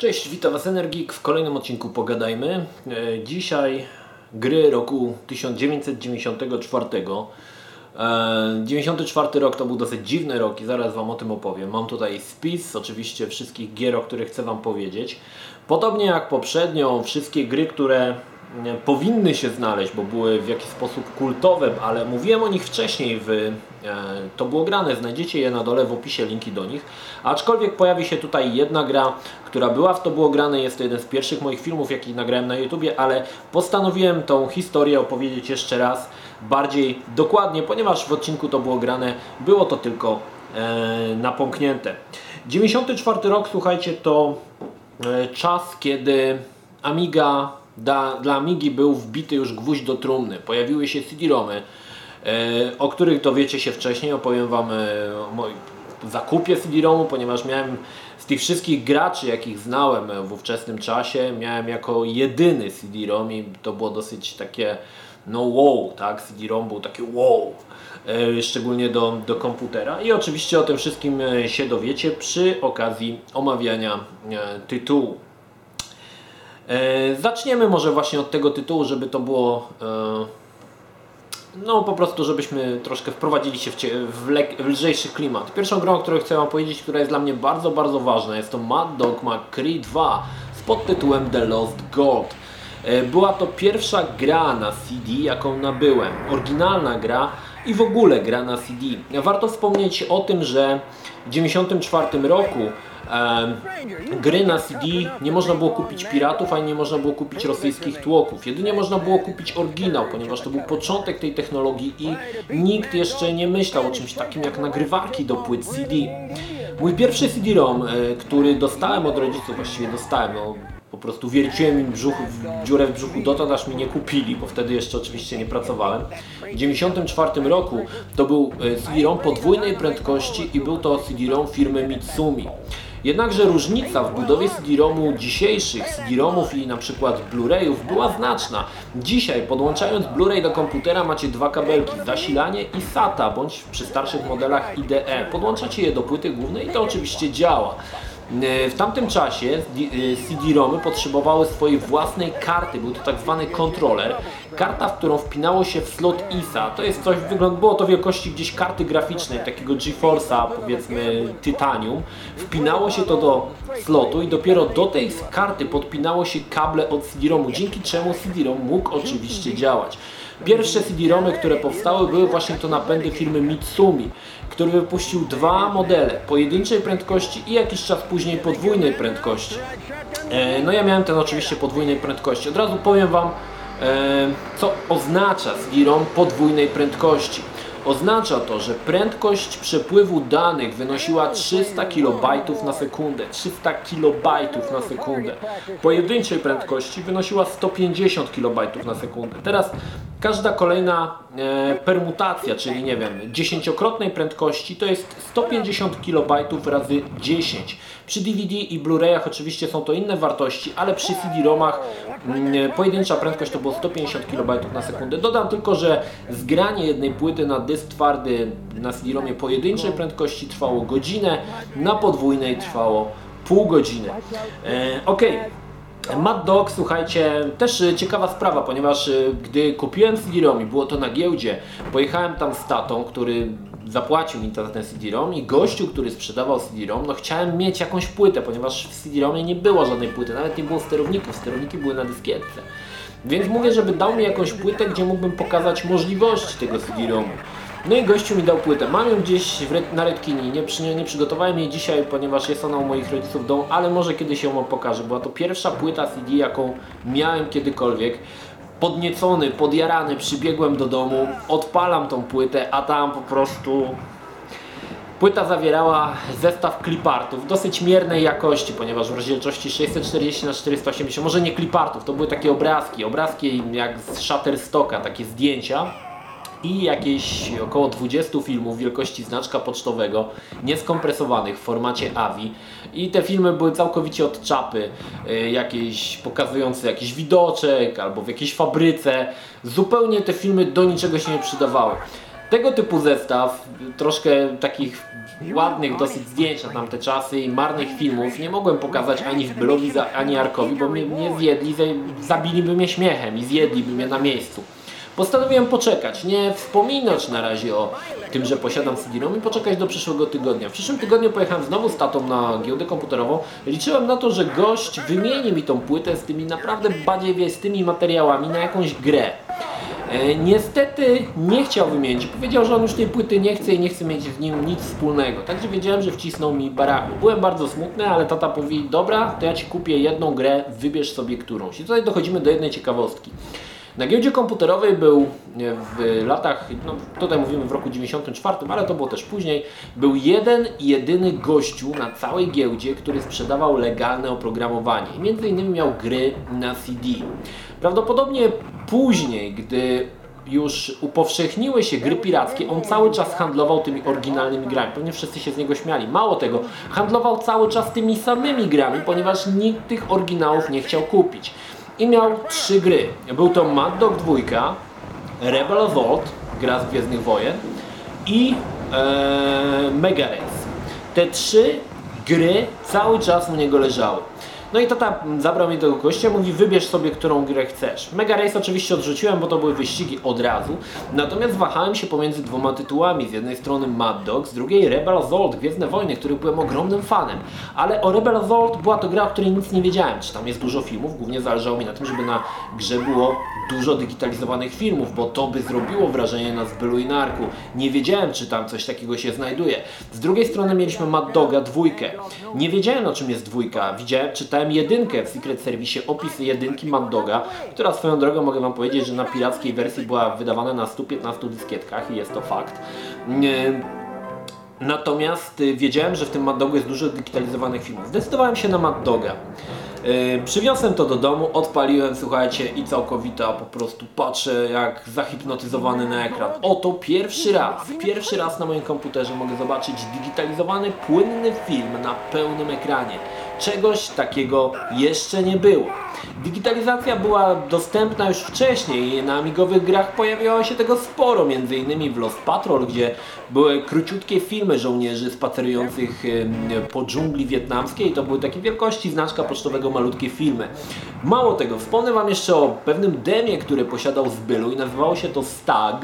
Cześć, witam Was Energik w kolejnym odcinku Pogadajmy. E, Dzisiaj gry roku 1994. E, 94 rok to był dosyć dziwny rok i zaraz Wam o tym opowiem. Mam tutaj spis oczywiście wszystkich gier, o których chcę Wam powiedzieć. Podobnie jak poprzednio, wszystkie gry, które e, powinny się znaleźć, bo były w jakiś sposób kultowe, ale mówiłem o nich wcześniej, w, e, to było grane, znajdziecie je na dole w opisie, linki do nich. Aczkolwiek pojawi się tutaj jedna gra, która była w to było grane, jest to jeden z pierwszych moich filmów, jaki nagrałem na YouTubie, ale postanowiłem tą historię opowiedzieć jeszcze raz, bardziej dokładnie, ponieważ w odcinku to było grane, było to tylko e, napomknięte. 94 rok, słuchajcie, to e, czas, kiedy Amiga, da, dla Amigi był wbity już gwóźdź do trumny. Pojawiły się CD-ROMy, e, o których dowiecie się wcześniej. Opowiem Wam e, o moim zakupie CD-ROMu, ponieważ miałem z tych wszystkich graczy, jakich znałem w ówczesnym czasie, miałem jako jedyny CD-ROM i to było dosyć takie no wow, tak, CD-ROM był takie wow, e, szczególnie do, do komputera i oczywiście o tym wszystkim e, się dowiecie przy okazji omawiania e, tytułu. E, Zaczniemy może właśnie od tego tytułu, żeby to było e, no po prostu, żebyśmy troszkę wprowadzili się w, w, w lżejszy klimat. Pierwszą grą, o której chcę Wam powiedzieć, która jest dla mnie bardzo, bardzo ważna, jest to Mad Dog McCree 2 z podtytułem The Lost Gold. E, Była to pierwsza gra na CD, jaką nabyłem. Oryginalna gra i w ogóle gra na CD. Warto wspomnieć o tym, że w 1994 roku gry na CD nie można było kupić piratów, ani nie można było kupić rosyjskich tłoków. Jedynie można było kupić oryginał, ponieważ to był początek tej technologii i nikt jeszcze nie myślał o czymś takim jak nagrywarki do płyt CD. Mój pierwszy CD-ROM, e, który dostałem od rodziców, właściwie dostałem, no, po prostu wierciłem im brzuch, dziurę w brzuchu dotąd, aż mi nie kupili, bo wtedy jeszcze oczywiście nie pracowałem. W 1994 roku to był e, CD-ROM podwójnej prędkości i był to CD-ROM firmy Mitsumi. Jednakże różnica w budowie CD-ROMu dzisiejszych CD-ROMów i przykład Blu-rayów była znaczna. Dzisiaj podłączając Blu-ray do komputera macie dwa kabelki, zasilanie i SATA, bądź przy starszych modelach IDE. Podłączacie je do płyty głównej i to oczywiście działa. W tamtym czasie CD-ROMy potrzebowały swojej własnej karty, był to tak zwany kontroler. Karta, w którą wpinało się w slot ISA, to jest coś, wygląd, było to wielkości gdzieś karty graficznej, takiego GeForce'a powiedzmy Titanium. Wpinało się to do slotu i dopiero do tej karty podpinało się kable od CD-ROMu, dzięki czemu CD-ROM mógł oczywiście działać. Pierwsze CD-ROMy, które powstały były właśnie to napędy firmy Mitsumi, który wypuścił dwa modele, pojedynczej prędkości i jakiś czas później podwójnej prędkości. E, No ja miałem ten oczywiście podwójnej prędkości. Od razu powiem Wam, e, co oznacza CD-ROM podwójnej prędkości. Oznacza to, że prędkość przepływu danych wynosiła 300 kB na sekundę. 300 kB na sekundę. Pojedynczej prędkości wynosiła 150 kB na sekundę. Teraz każda kolejna e, permutacja, czyli nie wiem, dziesięciokrotnej prędkości to jest 150 kB razy 10. Przy DVD i Blu-rayach oczywiście są to inne wartości, ale przy CD-ROMach mm, pojedyncza prędkość to było 150 kB na sekundę. Dodam tylko, że zgranie jednej płyty na dysk twardy na CD-ROMie pojedynczej prędkości trwało godzinę, na podwójnej trwało pół godziny. E, ok. Mad Dog, słuchajcie, też y, ciekawa sprawa, ponieważ y, gdy kupiłem CD-ROM i było to na giełdzie, pojechałem tam z tatą, który zapłacił mi za ten CD-ROM i gościu, który sprzedawał CD-ROM, no chciałem mieć jakąś płytę, ponieważ w CD-ROMie nie było żadnej płyty, nawet nie było sterowników, sterowniki były na dyskietce. Więc mówię, żeby dał mi jakąś płytę, gdzie mógłbym pokazać możliwości tego CD-ROMu. No i gościu mi dał płytę. Mam ją gdzieś w na Redkini. Nie, przy, nie przygotowałem jej dzisiaj, ponieważ jest ona u moich rodziców w domu, ale może kiedyś ją pokażę. Była to pierwsza płyta CD, jaką miałem kiedykolwiek. Podniecony, podjarany, przybiegłem do domu, odpalam tą płytę, a tam po prostu Płyta zawierała zestaw klipartów dosyć miernej jakości, ponieważ w rozdzielczości 640 na 480 może nie klipartów, to były takie obrazki, obrazki jak z Shutterstocka, takie zdjęcia i jakieś około 20 filmów wielkości znaczka pocztowego, nieskompresowanych w formacie AVI. I te filmy były całkowicie od czapy, y, jakieś pokazujące jakiś widoczek albo w jakiejś fabryce. Zupełnie te filmy do niczego się nie przydawały. Tego typu zestaw, troszkę takich ładnych dosyć zdjęć na tamte czasy i marnych filmów nie mogłem pokazać ani w Bylowi, za- ani Arkowi, bo mnie, mnie zjedli, za- zabiliby mnie śmiechem i zjedliby mnie na miejscu. Postanowiłem poczekać, nie wspominać na razie o tym, że posiadam CD-ROM i poczekać do przyszłego tygodnia. W przyszłym tygodniu pojechałem znowu z tatą na giełdę komputerową. Liczyłem na to, że gość wymieni mi tą płytę z tymi naprawdę badziewiastymi materiałami na jakąś grę. E, niestety nie chciał wymienić. Powiedział, że on już tej płyty nie chce i nie chce mieć z nim nic wspólnego. Także wiedziałem, że wcisnął mi baraku. Byłem bardzo smutny, ale tata mówi, dobra, to ja Ci kupię jedną grę, wybierz sobie którąś. I tutaj dochodzimy do jednej ciekawostki. Na giełdzie komputerowej był w latach, no tutaj mówimy w roku 94, ale to było też później, był jeden jedyny gościu na całej giełdzie, który sprzedawał legalne oprogramowanie. Między innymi miał gry na CD. Prawdopodobnie później, gdy już upowszechniły się gry pirackie, on cały czas handlował tymi oryginalnymi grami. Pewnie wszyscy się z niego śmiali. Mało tego, handlował cały czas tymi samymi grami, ponieważ nikt tych oryginałów nie chciał kupić. I miał trzy gry. Był to Mad Dog 2, Rebel Assault, gra z Gwiezdnych Wojen i e, Mega Race. Te trzy gry cały czas u niego leżały. No i tata zabrał mnie do tego gościa, mówi wybierz sobie, którą grę chcesz. Mega Race oczywiście odrzuciłem, bo to były wyścigi od razu. Natomiast wahałem się pomiędzy dwoma tytułami. Z jednej strony Mad Dog, z drugiej Rebel Assault, Gwiezdne Wojny, których byłem ogromnym fanem. Ale o Rebel Assault była to gra, o której nic nie wiedziałem. Czy tam jest dużo filmów? Głównie zależało mi na tym, żeby na grze było dużo digitalizowanych filmów, bo to by zrobiło wrażenie na zbylu i narku. Nie wiedziałem, czy tam coś takiego się znajduje. Z drugiej strony mieliśmy Mad Doga dwójkę. Nie wiedziałem, o czym jest dwójka. Widziałem, czytałem jedynkę w Secret Service, opis jedynki Mad Doga, która swoją drogą mogę Wam powiedzieć, że na pirackiej wersji była wydawana na 115 dyskietkach i jest to fakt. Natomiast y, wiedziałem, że w tym Mad Dogu jest dużo digitalizowanych filmów. Zdecydowałem się na Mad Doga. Yy, przywiozłem to do domu, odpaliłem, słuchajcie, i całkowita po prostu patrzę jak zahipnotyzowany na ekran. Oto pierwszy raz, pierwszy raz na moim komputerze mogę zobaczyć digitalizowany, płynny film na pełnym ekranie. Czegoś takiego jeszcze nie było. Digitalizacja była dostępna już wcześniej na amigowych grach pojawiało się tego sporo, innymi w Lost Patrol, gdzie były króciutkie filmy żołnierzy spacerujących po dżungli wietnamskiej. To były takie wielkości znaczka pocztowego malutkie filmy. Mało tego, wspomnę Wam jeszcze o pewnym demie, które posiadał Zbylu i nazywało się to STAG,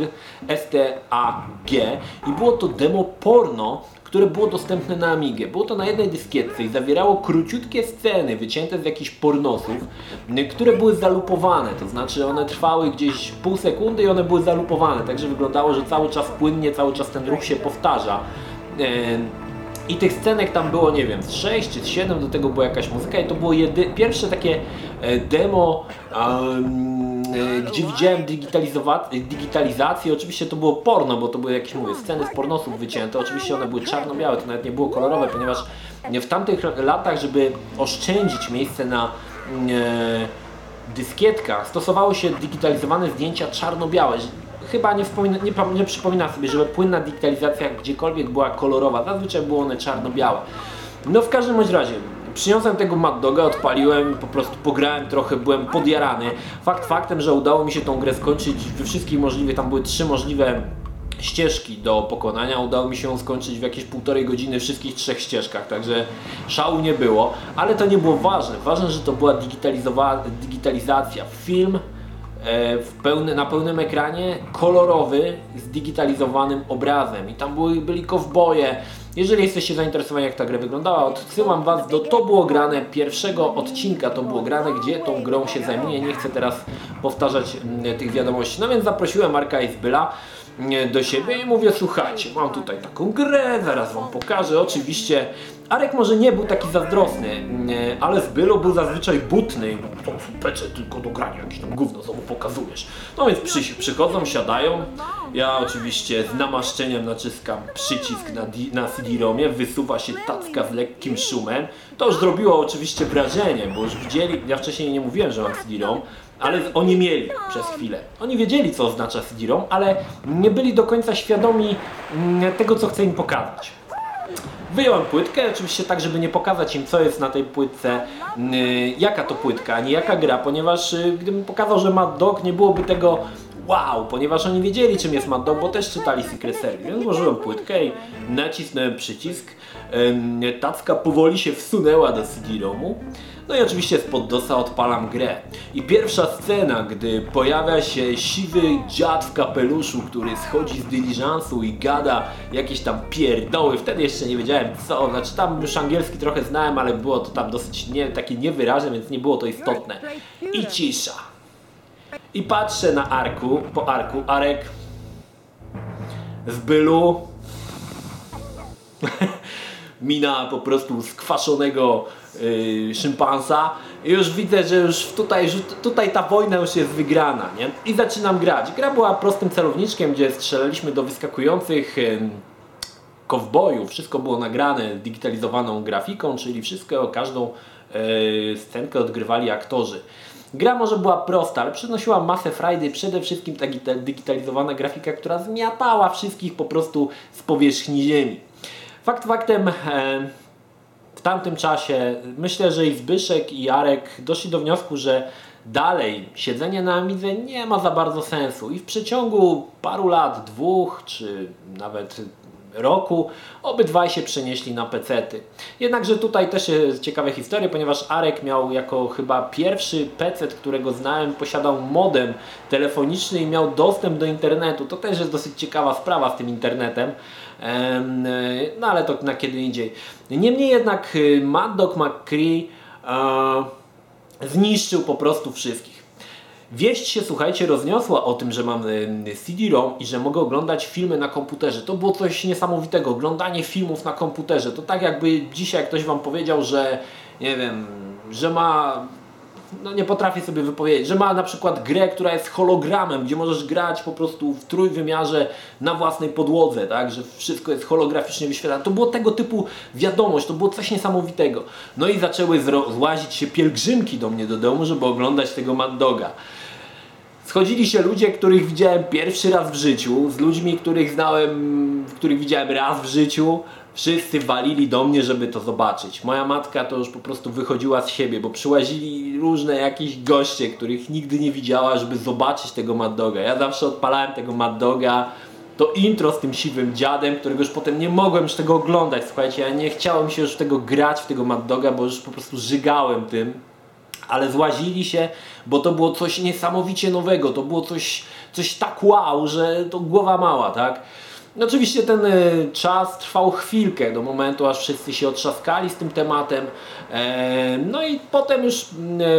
S-T-A-G i było to demo porno, które było dostępne na Amigę. Było to na jednej dyskietce i zawierało króciutkie sceny wycięte z jakichś pornosów, które były zalupowane, to znaczy one trwały gdzieś pół sekundy i one były zalupowane, także wyglądało, że cały czas płynnie, cały czas ten ruch się powtarza. Em, I tych scenek tam było, nie wiem, z 6 czy z 7, do tego była jakaś muzyka i to było pierwsze takie e, demo, em, e, gdzie widziałem digitalizację. Oczywiście to było porno, bo to były jakieś, mówię, sceny z pornosów wycięte. Oczywiście one były czarno-białe, to nawet nie było kolorowe, ponieważ w tamtych latach, żeby oszczędzić miejsce na mm, e, dyskietkach, stosowały się digitalizowane zdjęcia czarno-białe. Chyba nie, wspomina, nie, nie przypomina sobie, żeby płynna digitalizacja gdziekolwiek była kolorowa. Zazwyczaj były one czarno-białe. No w każdym bądź razie, przyniosłem tego Mad Doga, odpaliłem, po prostu pograłem trochę, byłem podjarany. Fakt faktem, że udało mi się tą grę skończyć we wszystkich możliwych, tam były trzy możliwe ścieżki do pokonania. Udało mi się skończyć w jakieś półtorej godziny wszystkich trzech ścieżkach, także szału nie było, ale to nie było ważne. Ważne, że to była digitalizacja. Film e, pełny, na pełnym ekranie, kolorowy, z digitalizowanym obrazem. I tam były, byli kowboje. Jeżeli jesteście zainteresowani jak ta gra wyglądała, odsyłam Was do To było grane pierwszego odcinka To było grane, gdzie tą grą się zajmuję. Nie chcę teraz powtarzać mm, tych wiadomości. No więc zaprosiłem Marka i Zbyla mm, do siebie i mówię, słuchajcie, mam tutaj taką grę, zaraz Wam pokażę. Oczywiście Arek może nie był taki zazdrosny, mm, ale Zbylo był zazwyczaj butny. To pecze tylko do grania, jakieś tam gówno znowu pokazujesz. No więc przy, przychodzą, siadają. Ja oczywiście z namaszczeniem naciskam przycisk na, na CD-ROMie, wysuwa się tacka z lekkim szumem. To już zrobiło oczywiście wrażenie, bo już widzieli, ja wcześniej nie mówiłem, że mam CD-ROM, ale oni mieli przez chwilę. Oni wiedzieli, co oznacza CD-ROM, ale nie byli do końca świadomi mm, tego, co chcę im pokazać. Wyjąłem płytkę, oczywiście tak, żeby nie pokazać im, co jest na tej płytce, yy, jaka to płytka, a nie jaka gra, ponieważ yy, gdybym pokazał, że ma dog, nie byłoby tego wow, ponieważ oni wiedzieli czym jest Mad Dog, bo też czytali Secret Service, więc włożyłem płytkę i nacisnąłem przycisk. Tacka powoli się wsunęła do CD-ROMu. No i oczywiście spod DOSa odpalam grę. I pierwsza scena, gdy pojawia się siwy dziad w kapeluszu, który schodzi z dyliżansu i gada jakieś tam pierdoły. Wtedy jeszcze nie wiedziałem co, znaczy tam już angielski trochę znałem, ale było to tam dosyć nie, takie niewyraźne, więc nie było to istotne. I cisza. I patrzę na Arku, po Arku, Arek w bylu mina po prostu skwaszonego yy, szympansa i już widzę, że już tutaj, tutaj ta wojna już jest wygrana, nie? I zaczynam grać. Gra była prostym celowniczkiem, gdzie strzelaliśmy do wyskakujących yy. Wszystko było nagrane digitalizowaną grafiką, czyli wszystko, każdą yy, scenkę odgrywali aktorzy. Gra może była prosta, ale przynosiła masę frajdy, przede wszystkim ta digitalizowana grafika, która zmiatała wszystkich po prostu z powierzchni ziemi. Fakt faktem, e, w tamtym czasie myślę, że i Zbyszek i Jarek doszli do wniosku, że dalej siedzenie na Amidze nie ma za bardzo sensu i w przeciągu paru lat, dwóch czy nawet roku obydwaj się przenieśli na pecety. Jednakże tutaj też jest ciekawe historie, ponieważ Arek miał jako chyba pierwszy PC, którego znałem, posiadał modem telefoniczny i miał dostęp do internetu. To też jest dosyć ciekawa sprawa z tym internetem. No ale to na kiedy indziej. Niemniej jednak y, Mad Dog McCree e, zniszczył po prostu wszystkich. Wieść się, słuchajcie, rozniosła o tym, że mam CD-ROM i że mogę oglądać filmy na komputerze. To było coś niesamowitego. Oglądanie filmów na komputerze. To tak jakby dzisiaj ktoś Wam powiedział, że nie wiem, że ma no nie potrafię sobie wypowiedzieć, że ma na przykład grę, która jest hologramem, gdzie możesz grać po prostu w trójwymiarze na własnej podłodze, tak, że wszystko jest holograficznie wyświetlane. To było tego typu wiadomość, to było coś niesamowitego. No i zaczęły złazić się pielgrzymki do mnie do domu, żeby oglądać tego Mad Doga. Schodzili się ludzie, których widziałem pierwszy raz w życiu, z ludźmi, których znałem, których widziałem raz w życiu, Wszyscy walili do mnie, żeby to zobaczyć. Moja matka to już po prostu wychodziła z siebie, bo przyłazili różne jakieś goście, których nigdy nie widziała, żeby zobaczyć tego Mad Doga. Ja zawsze odpalałem tego Mad Doga, to intro z tym siwym dziadem, którego już potem nie mogłem już tego oglądać. Słuchajcie, ja nie chciałem się już tego grać w tego Mad Doga, bo już po prostu żygałem tym. Ale złazili się, bo to było coś niesamowicie nowego, to było coś, coś tak wow, że to głowa mała, tak? Oczywiście ten e, czas trwał chwilkę do momentu, aż wszyscy się otrzaskali z tym tematem. E, no i potem już e,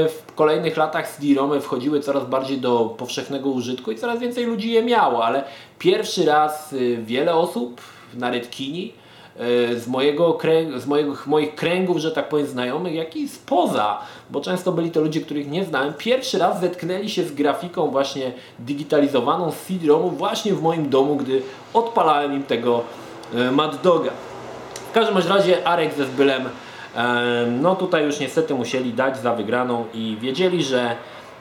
w kolejnych latach CD-ROMy wchodziły coraz bardziej do powszechnego użytku i coraz więcej ludzi je miało, ale pierwszy raz wiele osób na Redkini z, mojego, z moich, moich kręgów, że tak powiem, znajomych, jak i spoza, bo często byli to ludzie, których nie znałem, pierwszy raz zetknęli się z grafiką właśnie digitalizowaną z CD-ROMu właśnie w moim domu, gdy odpalałem im tego e, Mad Doga. W każdym razie Arek ze Zbylem no tutaj już niestety musieli dać za wygraną i wiedzieli, że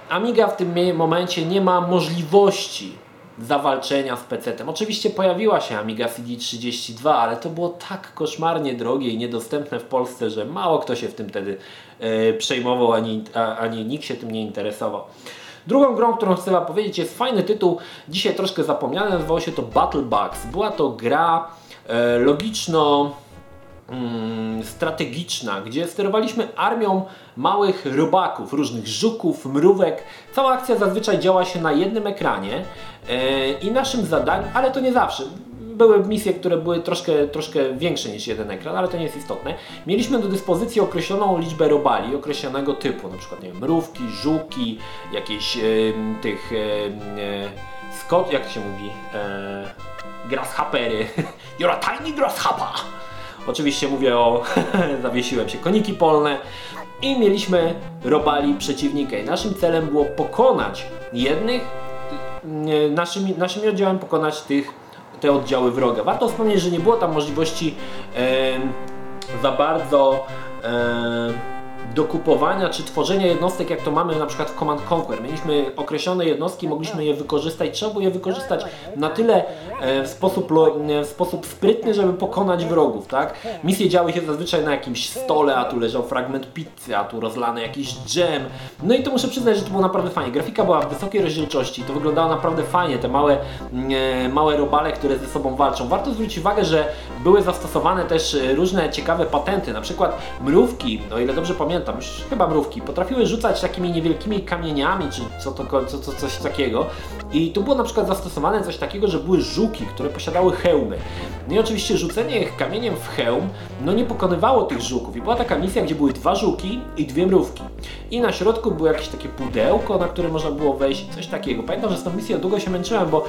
Amiga w tym momencie nie ma możliwości zawalczenia z PC-tem. Oczywiście pojawiła się Amiga CD32, ale to było tak koszmarnie drogie i niedostępne w Polsce, że mało kto się w tym wtedy e, przejmował, ani, a, ani nikt się tym nie interesował. Drugą grą, którą chcę Wam powiedzieć, jest fajny tytuł, dzisiaj troszkę zapomniany, nazywał się to Battle Bugs. Była to gra e, logiczno strategiczna, gdzie sterowaliśmy armią małych robaków, różnych żuków, mrówek. Cała akcja zazwyczaj działa się na jednym ekranie e, i naszym zadaniem, ale to nie zawsze, były misje, które były troszkę, troszkę większe niż jeden ekran, ale to nie jest istotne. Mieliśmy do dyspozycji określoną liczbę robali, określonego typu, na przykład nie wiem, mrówki, żuki, jakieś e, tych e, skot, jak się mówi, e, grasshoppery. You're a tiny grasshopper! Oczywiście mówię o, zawiesiłem się, koniki polne i mieliśmy robali przeciwnika. I naszym celem było pokonać jednych, naszymi, naszymi oddziałami pokonać tych, te oddziały wroga. Warto wspomnieć, że nie było tam możliwości e, za bardzo e, do kupowania czy tworzenia jednostek, jak to mamy na przykład w Command Conquer. Mieliśmy określone jednostki, mogliśmy je wykorzystać, trzeba było je wykorzystać na tyle e, w sposób, e, w sposób sprytny, żeby pokonać wrogów, tak? Misje działy się zazwyczaj na jakimś stole, a tu leżał fragment pizzy, a tu rozlany jakiś dżem. No i to muszę przyznać, że to było naprawdę fajnie. Grafika była w wysokiej rozdzielczości, to wyglądało naprawdę fajnie, te małe, e, małe robale, które ze sobą walczą. Warto zwrócić uwagę, że były zastosowane też różne ciekawe patenty, na przykład mrówki, o ile dobrze pamiętam, już chyba mrówki, potrafiły rzucać takimi niewielkimi kamieniami, czy co to, co, co, coś takiego. I tu było na przykład zastosowane coś takiego, że były żuki, które posiadały hełmy. No i oczywiście rzucenie ich kamieniem w hełm, no nie pokonywało tych żuków. I była taka misja, gdzie były dwa żuki i dwie mrówki. I na środku było jakieś takie pudełko, na które można było wejść, coś takiego. Pamiętam, że z tą misją długo się męczyłem, bo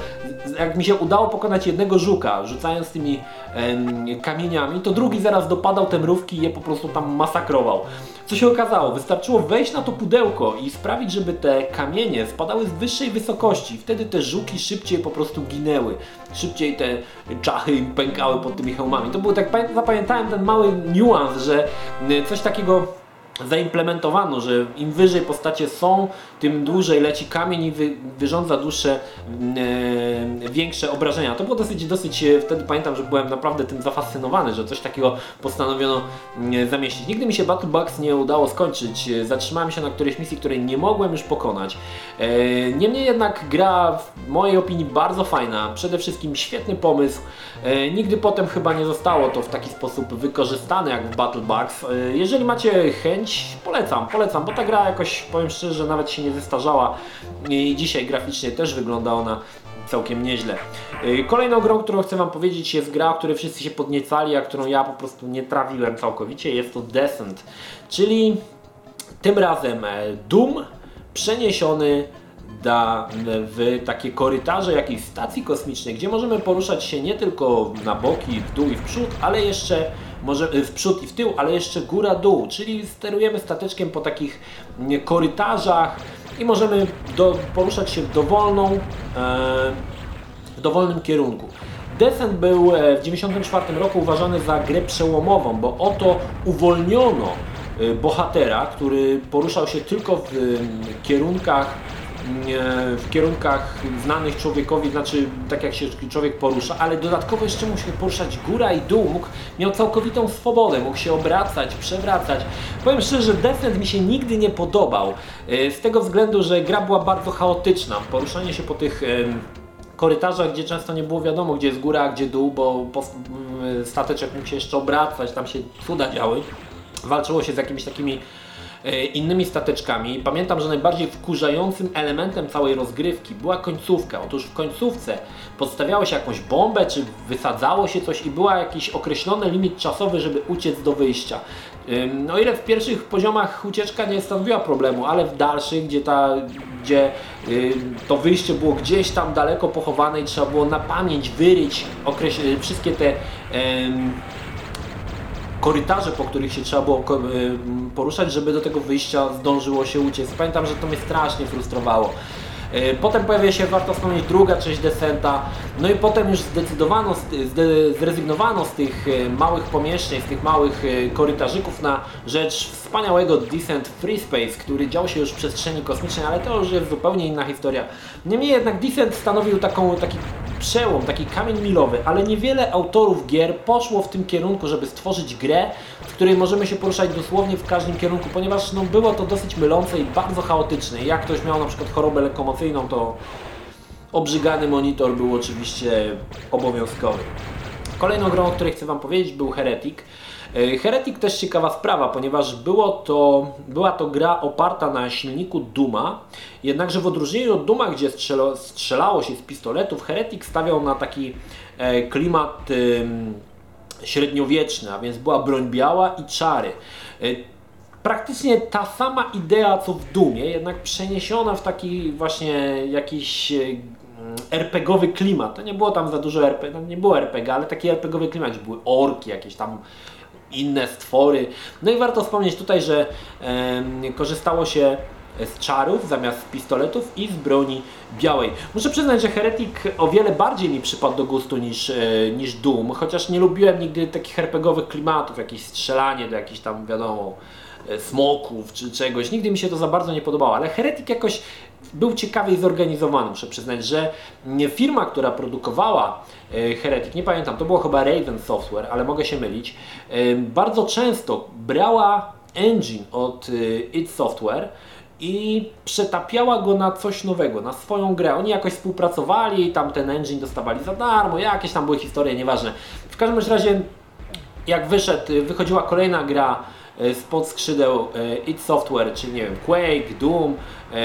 jak mi się udało pokonać jednego żuka, rzucając tymi em, kamieniami, to drugi zaraz dopadał te mrówki i je po prostu tam masakrował. Co się okazało? Wystarczyło wejść na to pudełko i sprawić, żeby te kamienie spadały z wyższej wysokości. Wtedy te żuki szybciej po prostu ginęły. Szybciej te czachy pękały pod tymi hełmami. To było tak, zapamiętałem ten mały niuans, że coś takiego zaimplementowano, że im wyżej postacie są, tym dłużej leci kamień i wy, wyrządza dłuższe, e, większe obrażenia. To było dosyć, dosyć, e, wtedy pamiętam, że byłem naprawdę tym zafascynowany, że coś takiego postanowiono e, zamieścić. Nigdy mi się Battle Bugs nie udało skończyć. E, zatrzymałem się na którejś misji, której nie mogłem już pokonać. E, niemniej jednak gra w mojej opinii bardzo fajna. Przede wszystkim świetny pomysł. E, nigdy potem chyba nie zostało to w taki sposób wykorzystane jak w Battle Bugs. jeżeli macie chęć, polecam, polecam, bo ta gra jakoś, powiem szczerze, nawet się nie zestarzała i dzisiaj graficznie też wygląda ona całkiem nieźle. Y, kolejną grą, którą chcę Wam powiedzieć jest gra, o której wszyscy się podniecali, a którą ja po prostu nie trawiłem całkowicie. Jest to Descent, czyli tym razem e, Doom przeniesiony da w takie korytarze jakiejś stacji kosmicznej, gdzie możemy poruszać się nie tylko na boki, w dół i w przód, ale jeszcze może w przód i w tył, ale jeszcze góra-dół, czyli sterujemy stateczkiem po takich korytarzach, i możemy do, poruszać się w, dowolną, e, w dowolnym kierunku. Descent był e, w 1994 roku uważany za grę przełomową, bo oto uwolniono e, bohatera, który poruszał się tylko w kierunkach w kierunkach znanych człowiekowi, znaczy tak jak się człowiek porusza, ale dodatkowo jeszcze mógł się poruszać góra i dół, mógł, miał całkowitą swobodę, mógł się obracać, przewracać. Powiem szczerze, Descent mi się nigdy nie podobał, e, z tego względu, że gra była bardzo chaotyczna. Poruszanie się po tych korytarzach, gdzie często nie było wiadomo, gdzie jest góra, a gdzie dół, bo stateczek mógł się jeszcze obracać, tam się cuda działy. Walczyło się z jakimiś takimi innymi stateczkami. Pamiętam, że najbardziej wkurzającym elementem całej rozgrywki była końcówka. Otóż w końcówce podstawiało się jakąś bombę, czy wysadzało się coś i był jakiś określony limit czasowy, żeby uciec do wyjścia. No ile w pierwszych poziomach ucieczka nie stanowiła problemu, ale w dalszych, gdzie, ta, gdzie to wyjście było gdzieś tam daleko pochowane i trzeba było na pamięć wyryć wszystkie te korytarze, po których się trzeba było y, poruszać, żeby do tego wyjścia zdążyło się uciec. Pamiętam, że to mnie strasznie frustrowało. Y, potem pojawia się, warto wspomnieć, druga część Descenta, no i potem już zdecydowano, zrezygnowano z tych y, małych pomieszczeń, z tych małych korytarzyków na rzecz wspaniałego Descent Free Space, który dział się już w przestrzeni kosmicznej, ale to już jest zupełnie inna historia. Niemniej jednak Descent stanowił taką, taki przełom, taki kamień milowy, ale niewiele autorów gier poszło w tym kierunku, żeby stworzyć grę, w której możemy się poruszać dosłownie w każdym kierunku, ponieważ no, było to dosyć mylące i bardzo chaotyczne. Jak ktoś miał na przykład chorobę lokomocyjną, to obrzygany monitor był oczywiście obowiązkowy. Kolejną grą, o której chcę Wam powiedzieć, był Heretic. E, Heretic też ciekawa sprawa, ponieważ było to, była to gra oparta na silniku Duma, jednakże w odróżnieniu od Duma, gdzie strzelo, strzelało się z pistoletów, Heretic stawiał na taki e, klimat średniowieczny, a więc była broń biała i czary. E, praktycznie ta sama idea co w Dumie, jednak przeniesiona w taki właśnie jakiś RPGowy klimat. To nie było tam za dużo RPG, nie było RPG, ale taki RPGowy klimat, gdzie były orki, jakieś tam inne stwory. No i warto wspomnieć tutaj, że e, korzystało się z czarów zamiast pistoletów i z broni białej. Muszę przyznać, że Heretic o wiele bardziej mi przypadł do gustu niż, e, niż Doom, chociaż nie lubiłem nigdy takich RPGowych klimatów, jakieś strzelanie do jakichś tam, wiadomo, e, smoków czy czegoś. Nigdy mi się to za bardzo nie podobało, ale Heretic jakoś był ciekawiej zorganizowany, muszę przyznać, że firma, która produkowała e, Heretic, nie pamiętam, to było chyba Raven Software, ale mogę się mylić, e, bardzo często brała engine od id Software i przetapiała go na coś nowego, na swoją grę. Oni jakoś współpracowali, tam ten engine dostawali za darmo, jakieś tam były historie, nieważne. W każdym razie, jak wyszedł, wychodziła kolejna gra e, spod skrzydeł e, id Software, czyli nie wiem, Quake, Doom, e,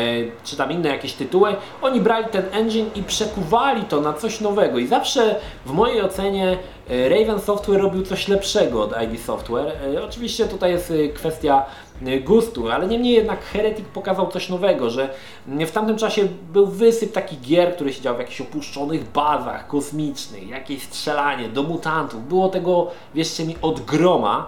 czy tam inne jakieś tytuły, oni brali ten engine i przekuwali to na coś nowego. I zawsze w mojej ocenie Raven Software robił coś lepszego od ID Software. Oczywiście tutaj jest kwestia gustu, ale niemniej jednak Heretic pokazał coś nowego, że w tamtym czasie był wysyp takich gier, które siedziały w jakichś opuszczonych bazach kosmicznych, jakieś strzelanie do mutantów. Było tego, wierzcie mi, od groma.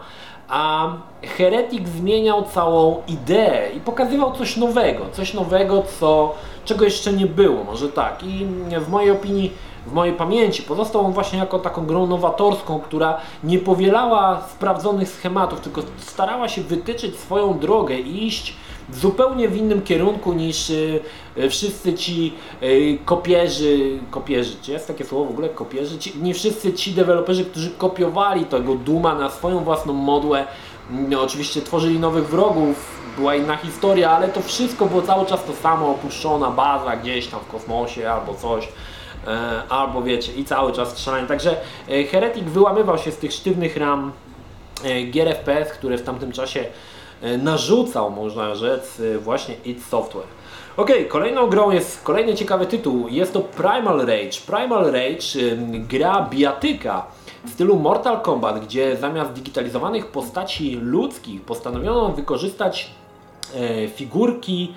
A Heretic zmieniał całą ideę i pokazywał coś nowego, coś nowego, co, czego jeszcze nie było, może tak. I w mojej opinii w mojej pamięci. Pozostał on właśnie jako taką grą nowatorską, która nie powielała sprawdzonych schematów, tylko starała się wytyczyć swoją drogę i iść zupełnie w innym kierunku niż y, y, wszyscy ci y, kopierzy, kopierzy, czy jest takie słowo w ogóle, kopierzy? Ci, nie wszyscy ci deweloperzy, którzy kopiowali tego Duma na swoją własną modłę, no, oczywiście tworzyli nowych wrogów, była inna historia, ale to wszystko było cały czas to samo, opuszczona baza gdzieś tam w kosmosie albo coś. E, albo wiecie, i cały czas strzelanie. Także e, Heretic wyłamywał się z tych sztywnych ram e, gier FPS, które w tamtym czasie narzucał, można rzec, właśnie id Software. Ok, kolejną grą jest kolejny ciekawy tytuł. Jest to Primal Rage. Primal Rage, gra biatyka w stylu Mortal Kombat, gdzie zamiast digitalizowanych postaci ludzkich postanowiono wykorzystać figurki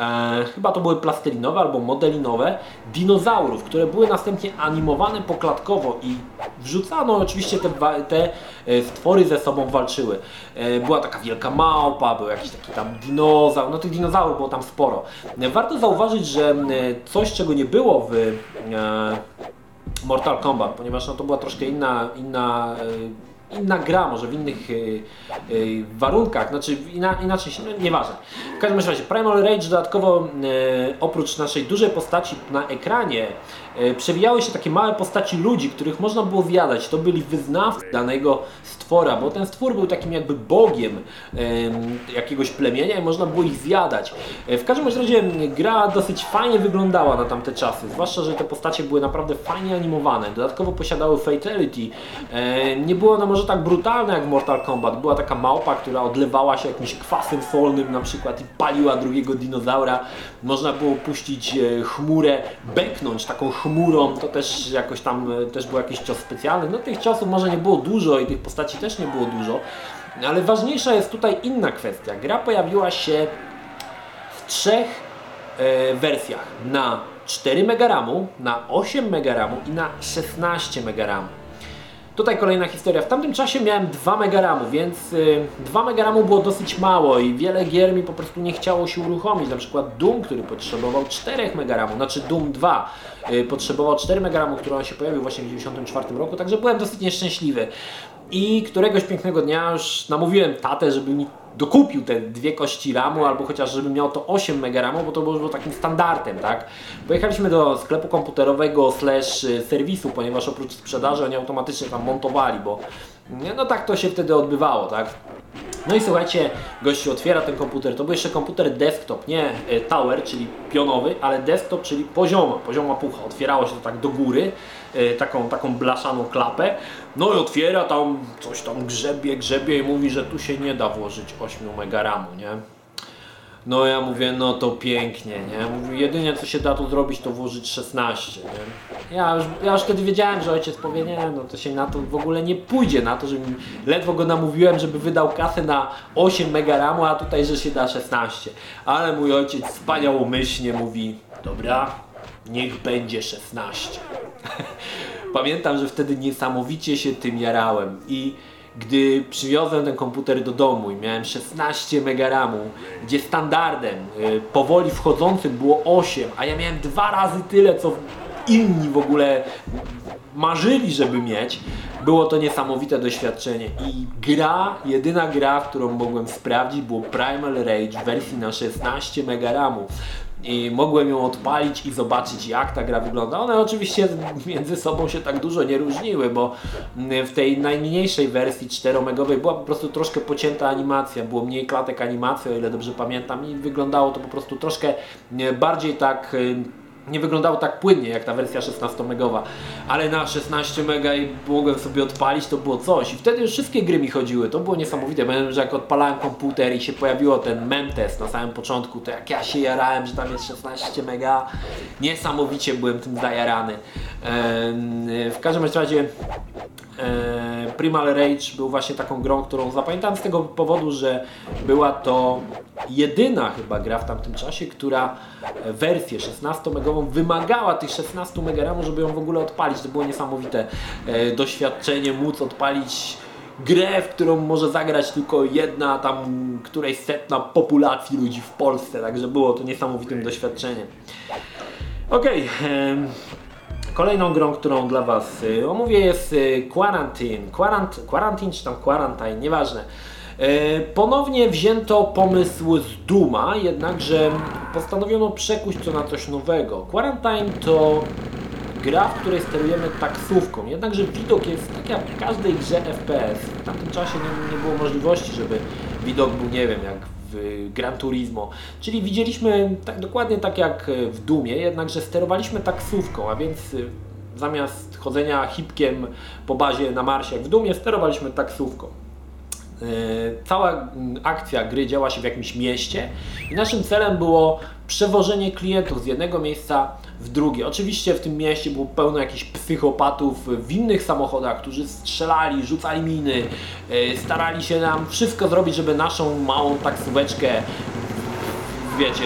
e, chyba to były plastelinowe albo modelinowe, dinozaurów, które były następnie animowane poklatkowo i wrzucano oczywiście te, te e, stwory ze sobą walczyły. E, była taka wielka małpa, był jakiś taki tam dinozaur, no tych dinozaurów było tam sporo. E, warto zauważyć, że coś czego nie było w Mortal Kombat, ponieważ no, to była troszkę inna, inna inna gra, może w innych y, y, warunkach, znaczy ina, inaczej, no, nieważne. W każdym razie Primal Rage dodatkowo y, oprócz naszej dużej postaci na ekranie przewijały się takie małe postaci ludzi, których można było zjadać. To byli wyznawcy danego stwora, bo ten stwór był takim jakby bogiem jakiegoś plemienia i można było ich zjadać. W każdym razie gra dosyć fajnie wyglądała na tamte czasy, zwłaszcza, że te postacie były naprawdę fajnie animowane. Dodatkowo posiadały fatality. Nie było ona może może tak brutalne jak Mortal Kombat. Była taka małpa, która odlewała się jakimś kwasem solnym na przykład i paliła drugiego dinozaura. Można było puścić e, chmurę, beknąć taką chmurą, to też jakoś tam e, też był jakiś cios specjalny. No tych ciosów może nie było dużo i tych postaci też nie było dużo. Ale ważniejsza jest tutaj inna kwestia. Gra pojawiła się w trzech e, wersjach. Na 4 MB, na 8 MB i na 16 MB. Tutaj kolejna historia. W tamtym czasie miałem 2 megaramu, więc y, 2 megaramu było dosyć mało i wiele gier mi po prostu nie chciało się uruchomić. Na przykład Doom, który potrzebował 4 megaramu, znaczy Doom 2 y, potrzebował 4 megaramu, który on się pojawił właśnie w 1994 roku, także byłem dosyć nieszczęśliwy. I któregoś pięknego dnia już namówiłem tatę, żeby mi dokupił te dwie kości ramu, albo chociaż żeby miał to 8 MB ramu, bo to było takim standardem, tak? Pojechaliśmy do sklepu komputerowego slash y, serwisu, ponieważ oprócz sprzedaży oni automatycznie tam montowali, bo no tak to się wtedy odbywało, tak? No i słuchajcie, gościu otwiera ten komputer. To był jeszcze komputer desktop, nie e, tower, czyli pionowy, ale desktop, czyli pozioma, pozioma pucha. Otwierało się to tak do góry, taką, taką blaszaną klapę. No i otwiera tam, coś tam grzebie, grzebie i mówi, że tu się nie da włożyć 8 mega ramu, nie? No ja mówię, no to pięknie, nie? Mówię, jedynie co się da tu zrobić, to włożyć 16, nie? Ja już, ja już wtedy wiedziałem, że ojciec powie, nie, no to się na to w ogóle nie pójdzie, na to, że ledwo go namówiłem, żeby wydał kasę na 8 mega ramu, a tutaj, że się da 16. Ale mój ojciec wspaniałomyślnie mówi, dobra, niech będzie 16. Pamiętam, że wtedy niesamowicie się tym jarałem i gdy przywiozłem ten komputer do domu i miałem 16 MB RAMu, gdzie standardem y, powoli wchodzącym było 8, a ja miałem dwa razy tyle, co inni w ogóle marzyli, żeby mieć, było to niesamowite doświadczenie i gra, jedyna gra, którą mogłem sprawdzić było Primal Rage w wersji na 16 MB i mogłem ją odpalić i zobaczyć jak ta gra wygląda. One oczywiście między sobą się tak dużo nie różniły, bo w tej najmniejszej wersji 4-megowej była po prostu troszkę pocięta animacja, było mniej klatek animacji, o ile dobrze pamiętam i wyglądało to po prostu troszkę bardziej tak nie wyglądało tak płynnie jak ta wersja 16-megowa, ale na 16 mega i mogłem sobie odpalić, to było coś. I wtedy już wszystkie gry mi chodziły, to było niesamowite. Pamiętam, że jak odpalałem komputer i się pojawiło ten mem test na samym początku, to jak ja się jarałem, że tam jest 16 mega, niesamowicie byłem tym zajarany. W każdym razie Primal Rage był właśnie taką grą, którą zapamiętam z tego powodu, że była to jedyna chyba gra w tamtym czasie, która wersję 16-megową wymagała tych 16 MB, żeby ją w ogóle odpalić. To było niesamowite e, doświadczenie, móc odpalić grę, w którą może zagrać tylko jedna tam którejś setna populacji ludzi w Polsce, także było to niesamowitym doświadczeniem. Okej, okay. Kolejną grą, którą dla Was y, omówię jest y, Quarantine. Quarant Quarantine czy tam Quarantine, nieważne. Y, ponownie wzięto pomysł z Duma, jednakże postanowiono przekuć to na coś nowego. Quarantine to gra, w której sterujemy taksówką, jednakże widok jest tak jak w każdej grze FPS. W tamtym czasie nie, nie było możliwości, żeby widok był, nie wiem, jak w Gran Turismo. Czyli widzieliśmy tak dokładnie tak jak w Dumie, jednakże sterowaliśmy taksówką, a więc y, zamiast chodzenia hipkiem po bazie na Marsie jak w Dumie, sterowaliśmy taksówką. Y, cała mm, akcja gry działa się w jakimś mieście i naszym celem było przewożenie klientów z jednego miejsca w drugie. Oczywiście w tym mieście było pełno jakichś psychopatów w innych samochodach, którzy strzelali, rzucali miny, e, starali się nam wszystko zrobić, żeby naszą małą taksóweczkę, wiecie,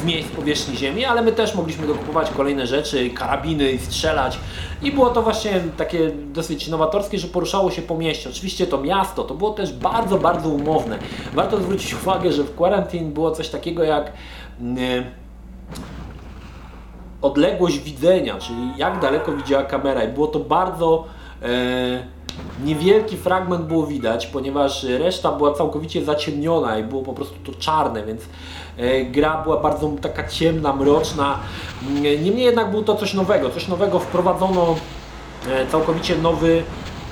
z miejsc powierzchni ziemi, ale my też mogliśmy dokupować kolejne rzeczy, karabiny, strzelać i było to właśnie takie dosyć nowatorskie, że poruszało się po mieście. Oczywiście to miasto, to było też bardzo, bardzo umowne. Warto zwrócić uwagę, że w Quarantine było coś takiego jak odległość widzenia, czyli jak daleko widziała kamera i było to bardzo e, niewielki fragment było widać, ponieważ reszta była całkowicie zaciemniona i było po prostu to czarne, więc e, gra była bardzo taka ciemna, mroczna. Niemniej jednak było to coś nowego, coś nowego wprowadzono e, całkowicie nowy